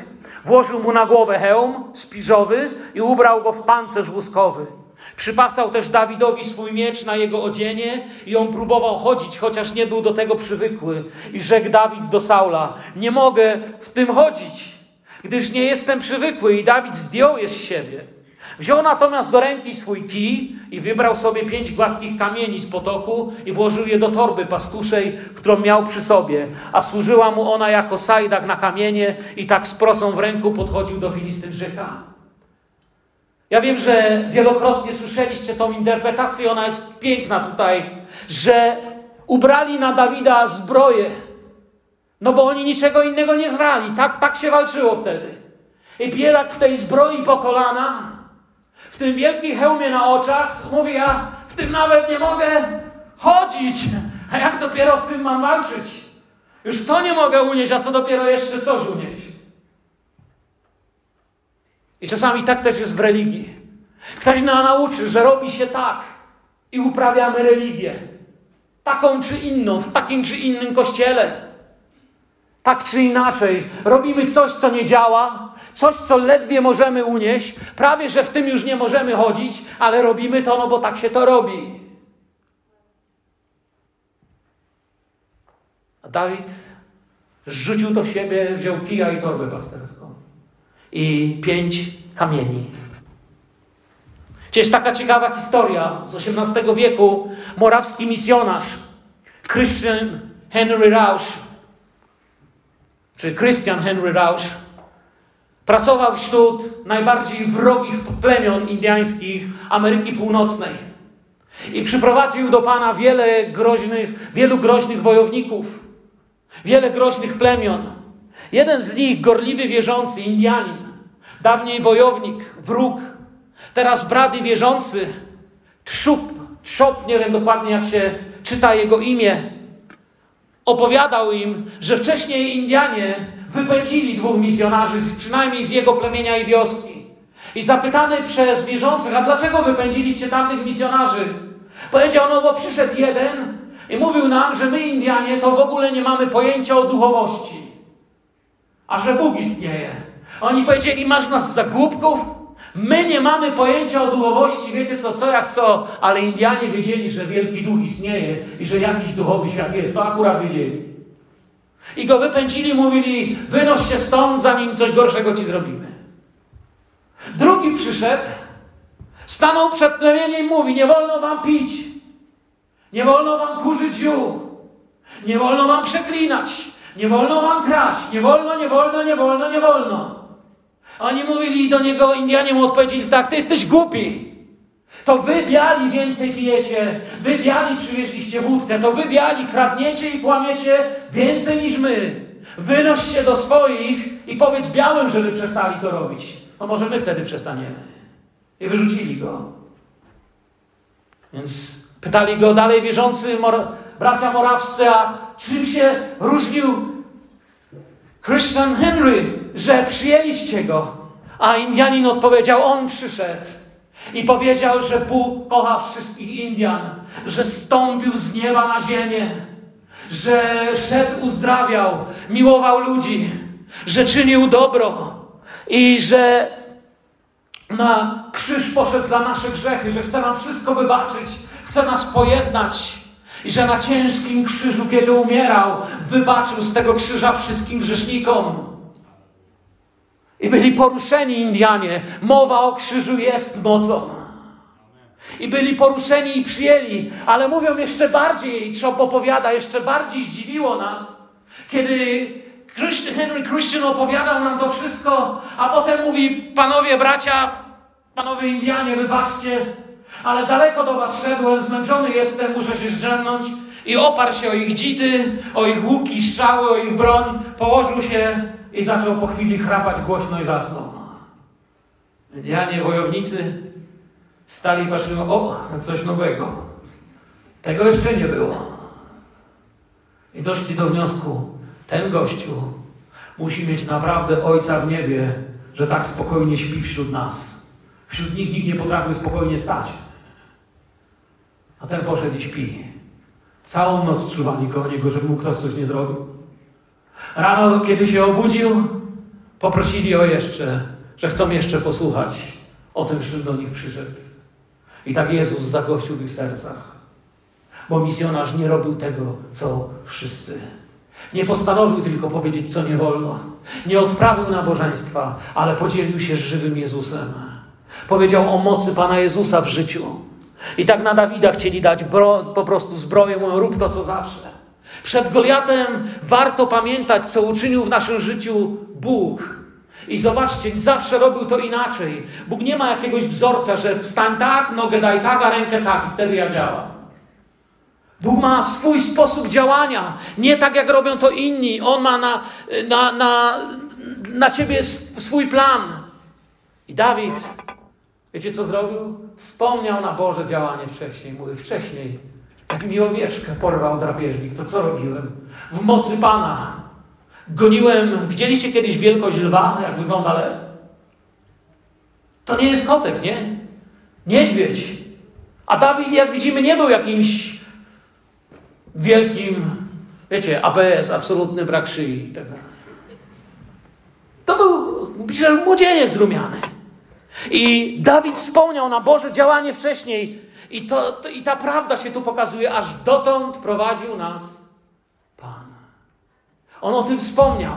Włożył mu na głowę hełm spiżowy i ubrał go w pancerz łuskowy. Przypasał też Dawidowi swój miecz na jego odzienie i on próbował chodzić, chociaż nie był do tego przywykły. I rzekł Dawid do Saula: Nie mogę w tym chodzić, gdyż nie jestem przywykły. I Dawid zdjął je z siebie. Wziął natomiast do ręki swój kij i wybrał sobie pięć gładkich kamieni z potoku i włożył je do torby pastuszej, którą miał przy sobie, a służyła mu ona jako sajdak na kamienie i tak z prosą w ręku podchodził do Filistynczyka. Ja wiem, że wielokrotnie słyszeliście tą interpretację, ona jest piękna tutaj, że ubrali na Dawida zbroję, no bo oni niczego innego nie zrali. Tak, tak się walczyło wtedy. I biedak w tej zbroi po kolana, w tym wielkim hełmie na oczach, mówi, ja w tym nawet nie mogę chodzić, a jak dopiero w tym mam walczyć? Już to nie mogę unieść, a co dopiero jeszcze coś unieść. I czasami tak też jest w religii. Ktoś nas nauczy, że robi się tak i uprawiamy religię. Taką czy inną, w takim czy innym kościele. Tak czy inaczej, robimy coś, co nie działa, coś, co ledwie możemy unieść, prawie że w tym już nie możemy chodzić, ale robimy to, no bo tak się to robi. A Dawid zrzucił to w siebie, wziął kija i torbę pasterską i pięć kamieni. Jest taka ciekawa historia z XVIII wieku. Morawski misjonarz Christian Henry Rausch, czy Christian Henry Rausch, pracował wśród najbardziej wrogich plemion indiańskich Ameryki Północnej. I przyprowadził do Pana wiele groźnych, wielu groźnych wojowników, wiele groźnych plemion. Jeden z nich, gorliwy wierzący Indianin, dawniej wojownik, wróg, teraz brady wierzący, Trzup, Trzop, nie wiem dokładnie jak się czyta jego imię, opowiadał im, że wcześniej Indianie wypędzili dwóch misjonarzy, przynajmniej z jego plemienia i wioski. I zapytany przez wierzących, a dlaczego wypędziliście tamtych misjonarzy? Powiedział, no bo przyszedł jeden i mówił nam, że my Indianie to w ogóle nie mamy pojęcia o duchowości, a że Bóg istnieje. Oni powiedzieli, masz nas za głupków? My nie mamy pojęcia o duchowości, wiecie co, co jak co, ale Indianie wiedzieli, że wielki duch istnieje i że jakiś duchowy świat jest. To akurat wiedzieli. I go wypędzili, mówili, wynoś się stąd, zanim coś gorszego ci zrobimy. Drugi przyszedł, stanął przed plemieniem i mówi, nie wolno wam pić, nie wolno wam kurzyć ziół, nie wolno wam przeklinać, nie wolno wam kraść, nie wolno, nie wolno, nie wolno, nie wolno. Oni mówili do niego, Indianie mu odpowiedzieli tak, ty jesteś głupi. To wy biali więcej pijecie, wy biali przywieźliście wódkę, to wy biali kradniecie i kłamiecie więcej niż my. Wynoś się do swoich i powiedz białym, żeby przestali to robić. No może my wtedy przestaniemy. I wyrzucili go. Więc pytali go dalej wierzący bracia morawscy, a czym się różnił Christian Henry, że przyjęliście go? A Indianin odpowiedział, on przyszedł i powiedział, że Bóg kocha wszystkich Indian, że stąpił z nieba na ziemię, że szedł, uzdrawiał, miłował ludzi, że czynił dobro i że na krzyż poszedł za nasze grzechy, że chce nam wszystko wybaczyć, chce nas pojednać i że na ciężkim krzyżu, kiedy umierał, wybaczył z tego krzyża wszystkim grzesznikom. I byli poruszeni Indianie. Mowa o krzyżu jest mocą. I byli poruszeni i przyjęli, ale mówią jeszcze bardziej, co opowiada, jeszcze bardziej zdziwiło nas, kiedy Henry Christian opowiadał nam to wszystko, a potem mówi: Panowie, bracia, panowie Indianie, wybaczcie, ale daleko do was szedłem, zmęczony jestem, muszę się zdrzemnąć. I oparł się o ich dzidy, o ich łuki, strzały, o ich broń, położył się i zaczął po chwili chrapać głośno i zasnął. Indianie, wojownicy stali i patrzyli, o, coś nowego. Tego jeszcze nie było. I doszli do wniosku, ten gościu musi mieć naprawdę Ojca w niebie, że tak spokojnie śpi wśród nas. Wśród nich nikt nie potrafił spokojnie stać. A ten poszedł i śpi. Całą noc czuwali koło niego, żeby mu ktoś coś nie zrobił. Rano, kiedy się obudził, poprosili o jeszcze, że chcą jeszcze posłuchać o tym, czym do nich przyszedł. I tak Jezus zagościł w ich sercach. Bo misjonarz nie robił tego, co wszyscy. Nie postanowił tylko powiedzieć, co nie wolno. Nie odprawił nabożeństwa, ale podzielił się z żywym Jezusem. Powiedział o mocy Pana Jezusa w życiu. I tak na Dawida chcieli dać bro, po prostu zbroję, mówią, rób to, co zawsze. Przed Goliatem warto pamiętać, co uczynił w naszym życiu Bóg. I zobaczcie, zawsze robił to inaczej. Bóg nie ma jakiegoś wzorca, że wstań tak, nogę daj tak, a rękę tak i wtedy ja działam. Bóg ma swój sposób działania, nie tak jak robią to inni. On ma na, na, na, na ciebie swój plan. I Dawid, wiecie co zrobił? Wspomniał na Boże działanie wcześniej. Mówi, wcześniej, jak mi owieczkę porwał drapieżnik, to co robiłem? W mocy Pana goniłem. Widzieliście kiedyś wielkość lwa, jak wygląda lew? To nie jest kotek, nie? Niedźwiedź. A Dawid, jak widzimy, nie był jakimś wielkim, wiecie, ABS, absolutny brak szyi i tak. To był, pisze, młodzieniec rumiany. I Dawid wspomniał na Boże działanie wcześniej. I, to, to, I ta prawda się tu pokazuje, aż dotąd prowadził nas Pan. On o tym wspomniał.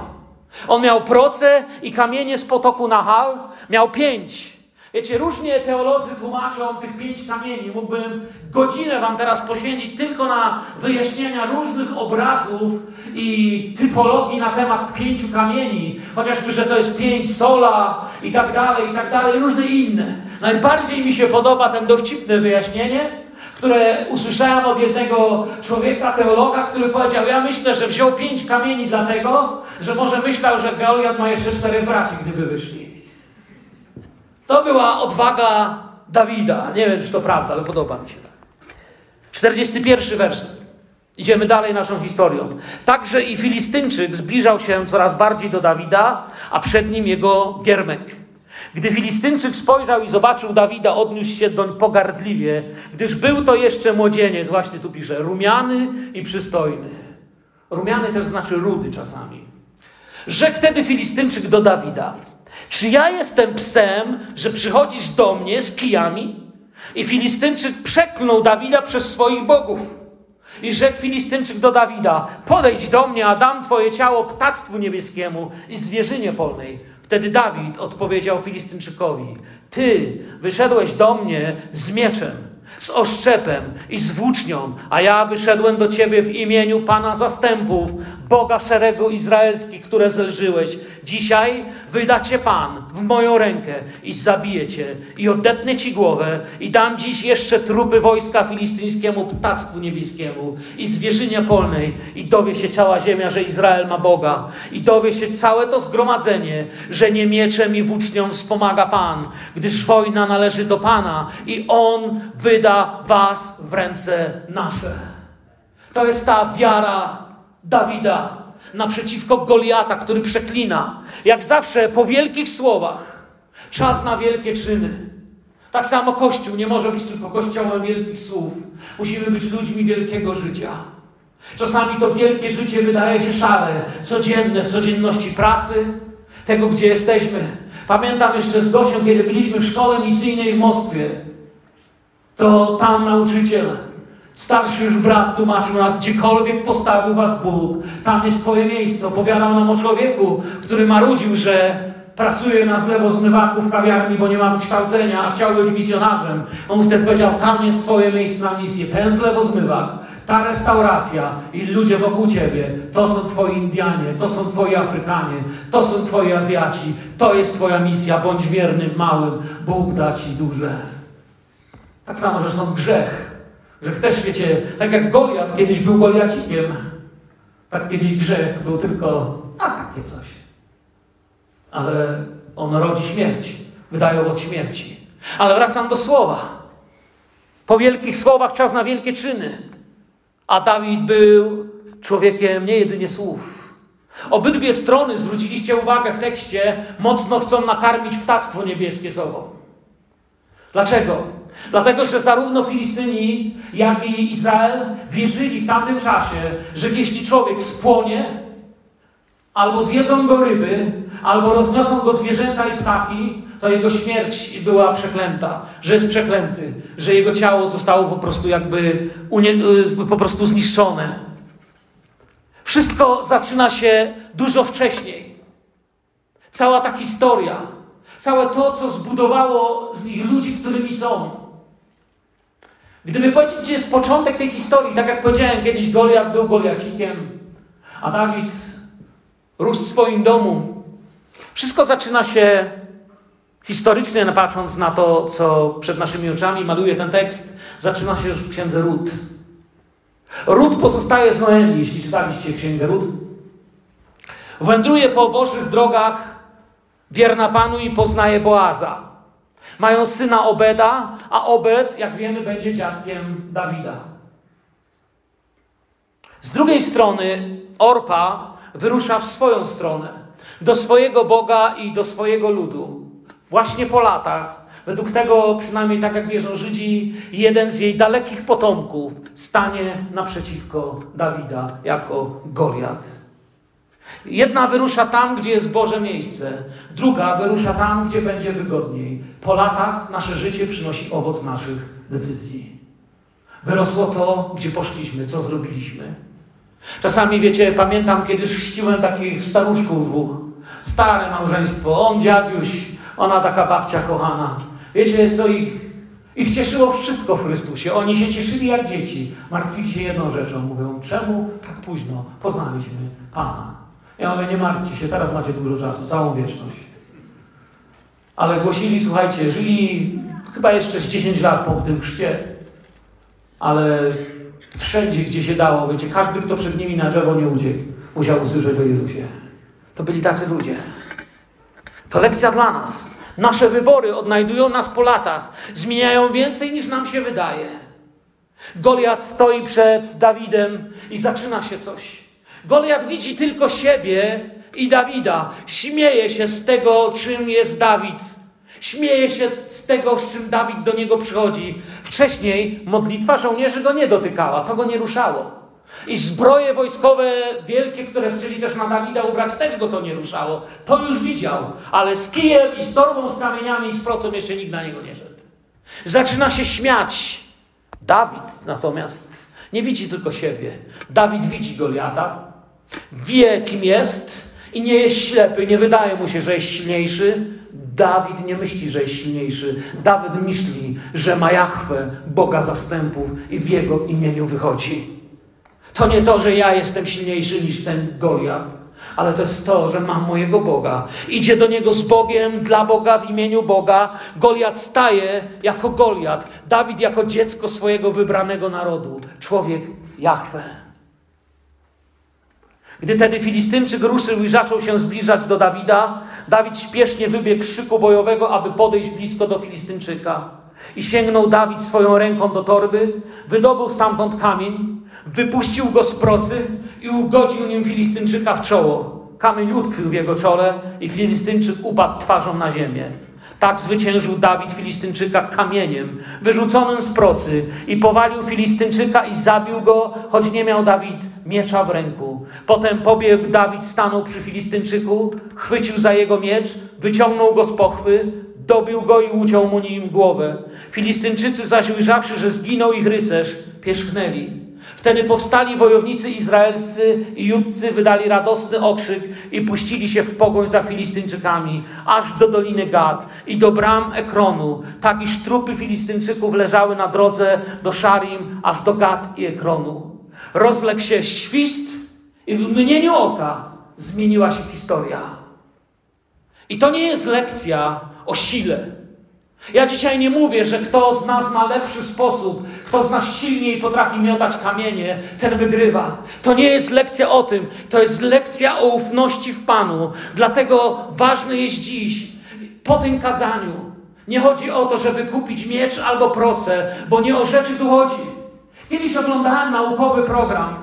On miał proce i kamienie z potoku Nahal. Miał pięć. Wiecie, różnie teolodzy tłumaczą tych pięć kamieni. Mógłbym godzinę Wam teraz poświęcić tylko na wyjaśnienia różnych obrazów i typologii na temat pięciu kamieni. Chociażby, że to jest pięć sola i tak dalej, i tak dalej, różne inne. Najbardziej mi się podoba ten dowcipne wyjaśnienie, które usłyszałem od jednego człowieka, teologa, który powiedział: Ja myślę, że wziął pięć kamieni dlatego, że może myślał, że Goliat ma jeszcze czterech braci, gdyby wyszli. To była odwaga Dawida. Nie wiem, czy to prawda, ale podoba mi się tak. 41 werset. Idziemy dalej naszą historią. Także i Filistynczyk zbliżał się coraz bardziej do Dawida, a przed nim jego giermek. Gdy Filistynczyk spojrzał i zobaczył Dawida, odniósł się doń pogardliwie, gdyż był to jeszcze młodzieniec, właśnie tu pisze, rumiany i przystojny. Rumiany też znaczy rudy czasami. Rzekł wtedy Filistynczyk do Dawida: czy ja jestem psem, że przychodzisz do mnie z kijami? I Filistynczyk przeklnął Dawida przez swoich bogów. I rzekł Filistynczyk do Dawida: Podejdź do mnie, a dam twoje ciało ptactwu niebieskiemu i zwierzynie polnej. Wtedy Dawid odpowiedział Filistynczykowi: Ty wyszedłeś do mnie z mieczem z oszczepem i z włócznią, a ja wyszedłem do Ciebie w imieniu Pana zastępów, Boga szeregu izraelskich, które zelżyłeś. Dzisiaj wyda Cię Pan w moją rękę i zabije Cię i odetnę Ci głowę i dam dziś jeszcze trupy wojska filistyńskiemu, ptactwu niebieskiemu i zwierzynie polnej i dowie się cała ziemia, że Izrael ma Boga i dowie się całe to zgromadzenie, że nie mieczem i włócznią wspomaga Pan, gdyż wojna należy do Pana i On wyda was w ręce nasze. To jest ta wiara Dawida naprzeciwko Goliata, który przeklina. Jak zawsze po wielkich słowach czas na wielkie czyny. Tak samo Kościół nie może być tylko kościołem wielkich słów. Musimy być ludźmi wielkiego życia. Czasami to wielkie życie wydaje się szare, codzienne, w codzienności pracy, tego, gdzie jesteśmy. Pamiętam jeszcze z Gosią, kiedy byliśmy w szkole misyjnej w Moskwie, to tam nauczyciel, starszy już brat tłumaczył nas, gdziekolwiek postawił was Bóg, tam jest twoje miejsce. Opowiadał nam o człowieku, który marudził, że pracuje na zlewo zmywaku w kawiarni, bo nie ma wykształcenia, a chciał być misjonarzem. On wtedy powiedział, tam jest twoje miejsce na misję, ten zlewo zmywak, ta restauracja i ludzie wokół ciebie, to są twoi Indianie, to są twoi Afrykanie, to są twoi Azjaci, to jest twoja misja, bądź wierny w małym, Bóg da ci duże. Tak samo, że są grzech. Grzech też, wiecie, tak jak Goliat kiedyś był Goliacikiem, tak kiedyś grzech był tylko, a takie coś. Ale on rodzi śmierć, wydaje owoc śmierci. Ale wracam do słowa. Po wielkich słowach czas na wielkie czyny. A Dawid był człowiekiem nie jedynie słów. Obydwie strony, zwróciliście uwagę w tekście, mocno chcą nakarmić ptactwo niebieskie sobą. Dlaczego? Dlatego, że zarówno Filistyni, jak i Izrael wierzyli w tamtym czasie, że jeśli człowiek spłonie, albo zjedzą go ryby, albo rozniosą go zwierzęta i ptaki, to jego śmierć była przeklęta, że jest przeklęty, że jego ciało zostało po prostu jakby y, po prostu zniszczone. Wszystko zaczyna się dużo wcześniej. Cała ta historia, całe to, co zbudowało z nich ludzi, którymi są. Gdyby powiedzieć, gdzie jest początek tej historii, tak jak powiedziałem, kiedyś Goliat był Goliacikiem, a Dawid rósł w swoim domu. Wszystko zaczyna się historycznie, patrząc na to, co przed naszymi oczami maluje ten tekst, zaczyna się już w księdze Rut. Rut pozostaje z Noemi, jeśli czytaliście księgę Rut. Wędruje po bożych drogach, wierna Panu i poznaje Boaza. Mają syna Obeda, a Obed, jak wiemy, będzie dziadkiem Dawida. Z drugiej strony Orpa wyrusza w swoją stronę, do swojego Boga i do swojego ludu. Właśnie po latach, według tego, przynajmniej tak jak wierzą Żydzi, jeden z jej dalekich potomków stanie naprzeciwko Dawida jako Goliat. Jedna wyrusza tam, gdzie jest Boże miejsce, druga wyrusza tam, gdzie będzie wygodniej. Po latach nasze życie przynosi owoc naszych decyzji. Wyrosło to, gdzie poszliśmy, co zrobiliśmy. Czasami, wiecie, pamiętam, kiedy chrzciłem takich staruszków dwóch. Stare małżeństwo, on dziadziuś, ona taka babcia kochana. Wiecie, co ich, ich cieszyło wszystko w Chrystusie. Oni się cieszyli jak dzieci. Martwili się jedną rzeczą. Mówią, czemu tak późno poznaliśmy Pana? Ja mówię, nie martwcie się, teraz macie dużo czasu, całą wieczność. Ale głosili, słuchajcie, żyli chyba jeszcze z 10 lat po tym chrzcie, ale wszędzie, gdzie się dało, wiecie, każdy, kto przed nimi na drzewo nie uciekł, musiał usłyszeć o Jezusie. To byli tacy ludzie. To lekcja dla nas. Nasze wybory odnajdują nas po latach, zmieniają więcej niż nam się wydaje. Goliat stoi przed Dawidem i zaczyna się coś. Goliat widzi tylko siebie i Dawida. Śmieje się z tego, czym jest Dawid. Śmieje się z tego, z czym Dawid do niego przychodzi. Wcześniej modlitwa żołnierzy go nie dotykała, to go nie ruszało. I zbroje wojskowe wielkie, które chcieli też na Dawida ubrać, też go to nie ruszało. To już widział, ale z kijem i z torbą, z kamieniami i z procą jeszcze nikt na niego nie szedł. Zaczyna się śmiać. Dawid natomiast nie widzi tylko siebie. Dawid widzi Goliata, wie kim jest i nie jest ślepy, nie wydaje mu się, że jest silniejszy. Dawid nie myśli, że jest silniejszy. Dawid myśli, że ma Jachwę, Boga zastępów i w jego imieniu wychodzi. To nie to, że ja jestem silniejszy niż ten Goliat, ale to jest to, że mam mojego Boga. Idzie do niego z Bogiem, dla Boga, w imieniu Boga. Goliat staje jako Goliat. Dawid jako dziecko swojego wybranego narodu. Człowiek Jachwę. Gdy tedy Filistynczyk ruszył i zaczął się zbliżać do Dawida, Dawid śpiesznie wybiegł z szyku bojowego, aby podejść blisko do Filistynczyka. I sięgnął Dawid swoją ręką do torby, wydobył stamtąd kamień wypuścił go z procy i ugodził nim Filistynczyka w czoło. Kamień utkwił w jego czole i Filistynczyk upadł twarzą na ziemię. Tak zwyciężył Dawid Filistynczyka kamieniem wyrzuconym z procy i powalił Filistynczyka i zabił go, choć nie miał Dawid miecza w ręku. Potem pobiegł Dawid, stanął przy Filistynczyku, chwycił za jego miecz, wyciągnął go z pochwy, dobił go i uciął mu nim głowę. Filistynczycy zaś ujrzawszy, że zginął ich rycerz, pierzchnęli. Wtedy powstali wojownicy izraelscy i Judcy, wydali radosny okrzyk i puścili się w pogoń za Filistyńczykami, aż do Doliny Gad i do bram Ekronu, tak iż trupy Filistyńczyków leżały na drodze do Szarim, aż do Gad i Ekronu. Rozległ się świst i w mgnieniu oka zmieniła się historia. I to nie jest lekcja o sile. Ja dzisiaj nie mówię, że kto z nas ma lepszy sposób, kto z nas silniej potrafi miotać kamienie, ten wygrywa. To nie jest lekcja o tym, to jest lekcja o ufności w Panu. Dlatego ważne jest dziś, po tym kazaniu, nie chodzi o to, żeby kupić miecz albo proce, bo nie o rzeczy tu chodzi. Kiedyś oglądałem naukowy program,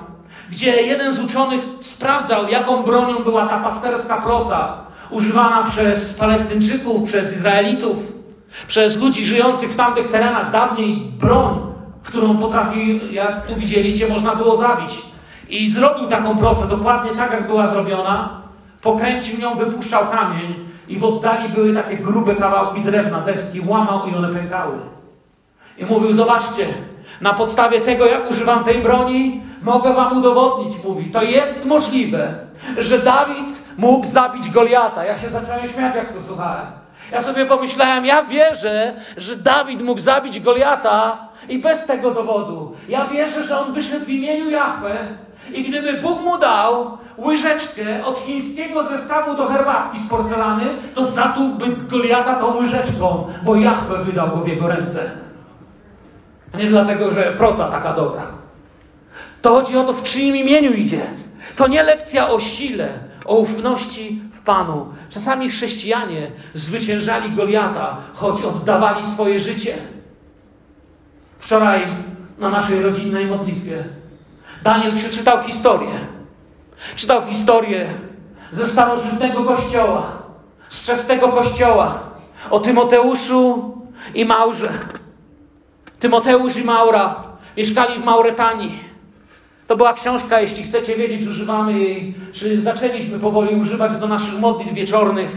gdzie jeden z uczonych sprawdzał, jaką bronią była ta pasterska proca, używana przez Palestyńczyków, przez Izraelitów przez ludzi żyjących w tamtych terenach dawniej broń, którą potrafi, jak tu widzieliście, można było zabić. I zrobił taką procę, dokładnie tak jak była zrobiona. Pokręcił ją, wypuszczał kamień i w oddali były takie grube kawałki drewna, deski, łamał i one pękały. I mówił, zobaczcie, na podstawie tego, jak używam tej broni, mogę wam udowodnić, mówi, to jest możliwe, że Dawid mógł zabić Goliata. Ja się zacząłem śmiać, jak to słuchałem. Ja sobie pomyślałem, ja wierzę, że Dawid mógł zabić Goliata i bez tego dowodu. Ja wierzę, że on wyszedł w imieniu Jahwe i gdyby Bóg mu dał łyżeczkę od chińskiego zestawu do herbatki z porcelany, to zatłułby Goliata tą łyżeczką, bo Jahwe wydał go w jego ręce. Nie dlatego, że proca taka dobra. To chodzi o to, w czyim imieniu idzie. To nie lekcja o sile, o ufności w Panu. Czasami chrześcijanie zwyciężali Goliata, choć oddawali swoje życie. Wczoraj na naszej rodzinnej modlitwie Daniel przeczytał historię. Czytał historię ze starożytnego kościoła, z czestego kościoła, o Tymoteuszu i Maurze. Tymoteusz i Maura mieszkali w Mauretanii. To była książka, jeśli chcecie wiedzieć, używamy jej, czy zaczęliśmy powoli używać do naszych modlitw wieczornych.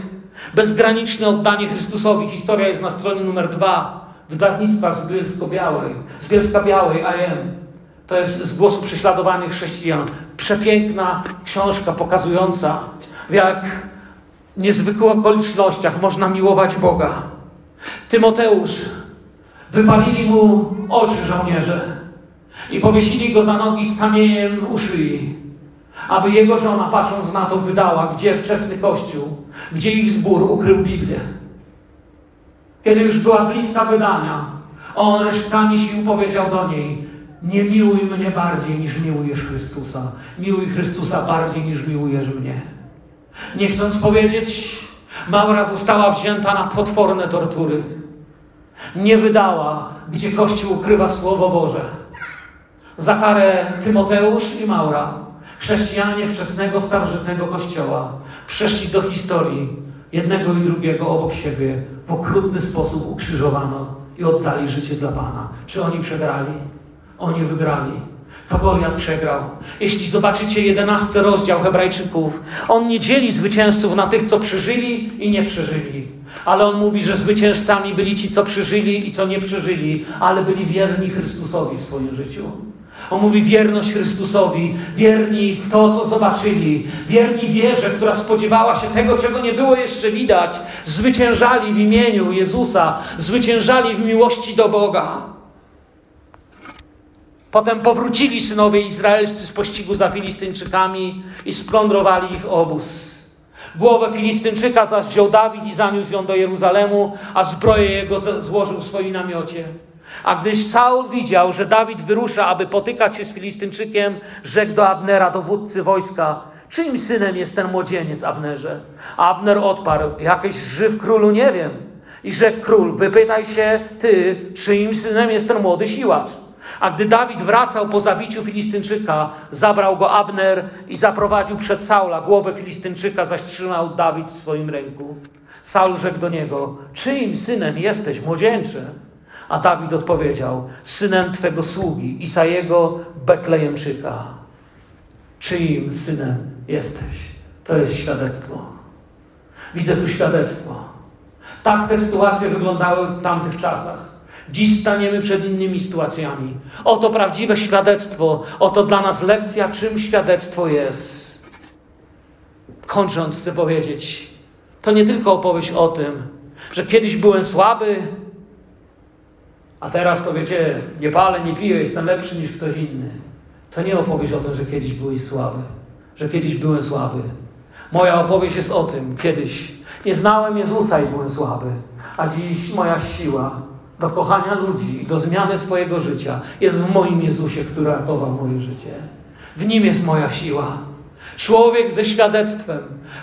Bezgraniczne oddanie Chrystusowi. Historia jest na stronie numer dwa wydawnictwa z Bielsko-Białej, z Bielska-Białej AM. To jest z głosu prześladowanych chrześcijan. Przepiękna książka pokazująca, w jak niezwykłych okolicznościach można miłować Boga. Tymoteusz, wypalili mu oczy żołnierze i powiesili go za nogi z kamieniem u szyi, aby jego żona, patrząc na to, wydała, gdzie wczesny kościół, gdzie ich zbór ukrył Biblię. Kiedy już była bliska wydania, on resztkami sił powiedział do niej: Nie miłuj mnie bardziej niż miłujesz Chrystusa. Miłuj Chrystusa bardziej niż miłujesz mnie. Nie chcąc powiedzieć, Maura została wzięta na potworne tortury. Nie wydała, gdzie Kościół ukrywa Słowo Boże za karę Tymoteusz i Maura, chrześcijanie wczesnego, starożytnego kościoła, przeszli do historii jednego i drugiego obok siebie, w okrutny sposób ukrzyżowano i oddali życie dla Pana. Czy oni przegrali? Oni wygrali. To Goliat przegrał. Jeśli zobaczycie jedenasty rozdział Hebrajczyków, on nie dzieli zwycięzców na tych, co przeżyli i nie przeżyli. Ale on mówi, że zwycięzcami byli ci, co przeżyli i co nie przeżyli, ale byli wierni Chrystusowi w swoim życiu. On mówi wierność Chrystusowi, wierni w to, co zobaczyli, wierni wierze, która spodziewała się tego, czego nie było jeszcze widać. Zwyciężali w imieniu Jezusa, zwyciężali w miłości do Boga. Potem powrócili synowie izraelscy z pościgu za Filistyńczykami i splądrowali ich obóz. Głowę Filistynczyka zaś wziął Dawid i zaniósł ją do Jeruzalemu, a zbroję jego złożył w swoim namiocie. A gdyś Saul widział, że Dawid wyrusza, aby potykać się z Filistynczykiem, rzekł do Abnera, dowódcy wojska, czyim synem jest ten młodzieniec, Abnerze? Abner odparł, jakiś żyw królu nie wiem. I rzekł król, wypytaj się ty, czyim synem jest ten młody siłacz. A gdy Dawid wracał po zabiciu Filistynczyka, zabrał go Abner i zaprowadził przed Saula. Głowę Filistynczyka zaś trzymał Dawid w swoim ręku. Saul rzekł do niego: Czyim synem jesteś, młodzieńcze? A Dawid odpowiedział: Synem twego sługi, Isajego Betlejemczyka. Czyim synem jesteś? To jest świadectwo. Widzę tu świadectwo. Tak te sytuacje wyglądały w tamtych czasach. Dziś staniemy przed innymi sytuacjami. Oto prawdziwe świadectwo, oto dla nas lekcja, czym świadectwo jest. Kończąc, chcę powiedzieć, to nie tylko opowieść o tym, że kiedyś byłem słaby, a teraz to wiecie, nie palę, nie piję, jestem lepszy niż ktoś inny. To nie opowieść o tym, że kiedyś byłeś słaby, że kiedyś byłem słaby. Moja opowieść jest o tym, kiedyś nie znałem Jezusa i byłem słaby, a dziś moja siła do kochania ludzi i do zmiany swojego życia jest w moim Jezusie, który ratował moje życie. W nim jest moja siła. Człowiek ze świadectwem,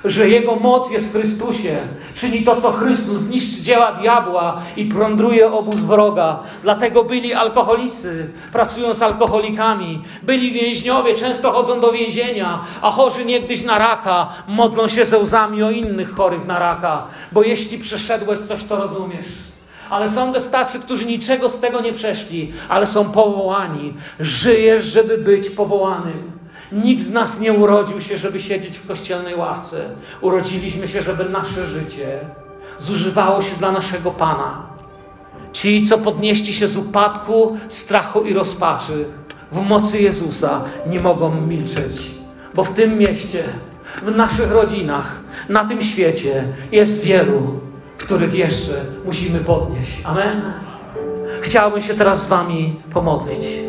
że jego moc jest w Chrystusie, czyni to, co Chrystus zniszczy dzieła diabła i prądruje obóz wroga. Dlatego byli alkoholicy, pracują z alkoholikami, byli więźniowie, często chodzą do więzienia, a chorzy niegdyś na raka modlą się ze łzami o innych chorych na raka, bo jeśli przeszedłeś coś, to rozumiesz. Ale są też tacy, którzy niczego z tego nie przeszli, ale są powołani. Żyjesz, żeby być powołanym. Nikt z nas nie urodził się, żeby siedzieć w kościelnej ławce. Urodziliśmy się, żeby nasze życie zużywało się dla naszego Pana. Ci, co podnieśli się z upadku, strachu i rozpaczy, w mocy Jezusa nie mogą milczeć, bo w tym mieście, w naszych rodzinach, na tym świecie jest wielu, których jeszcze musimy podnieść. Amen. Chciałbym się teraz z Wami pomodlić.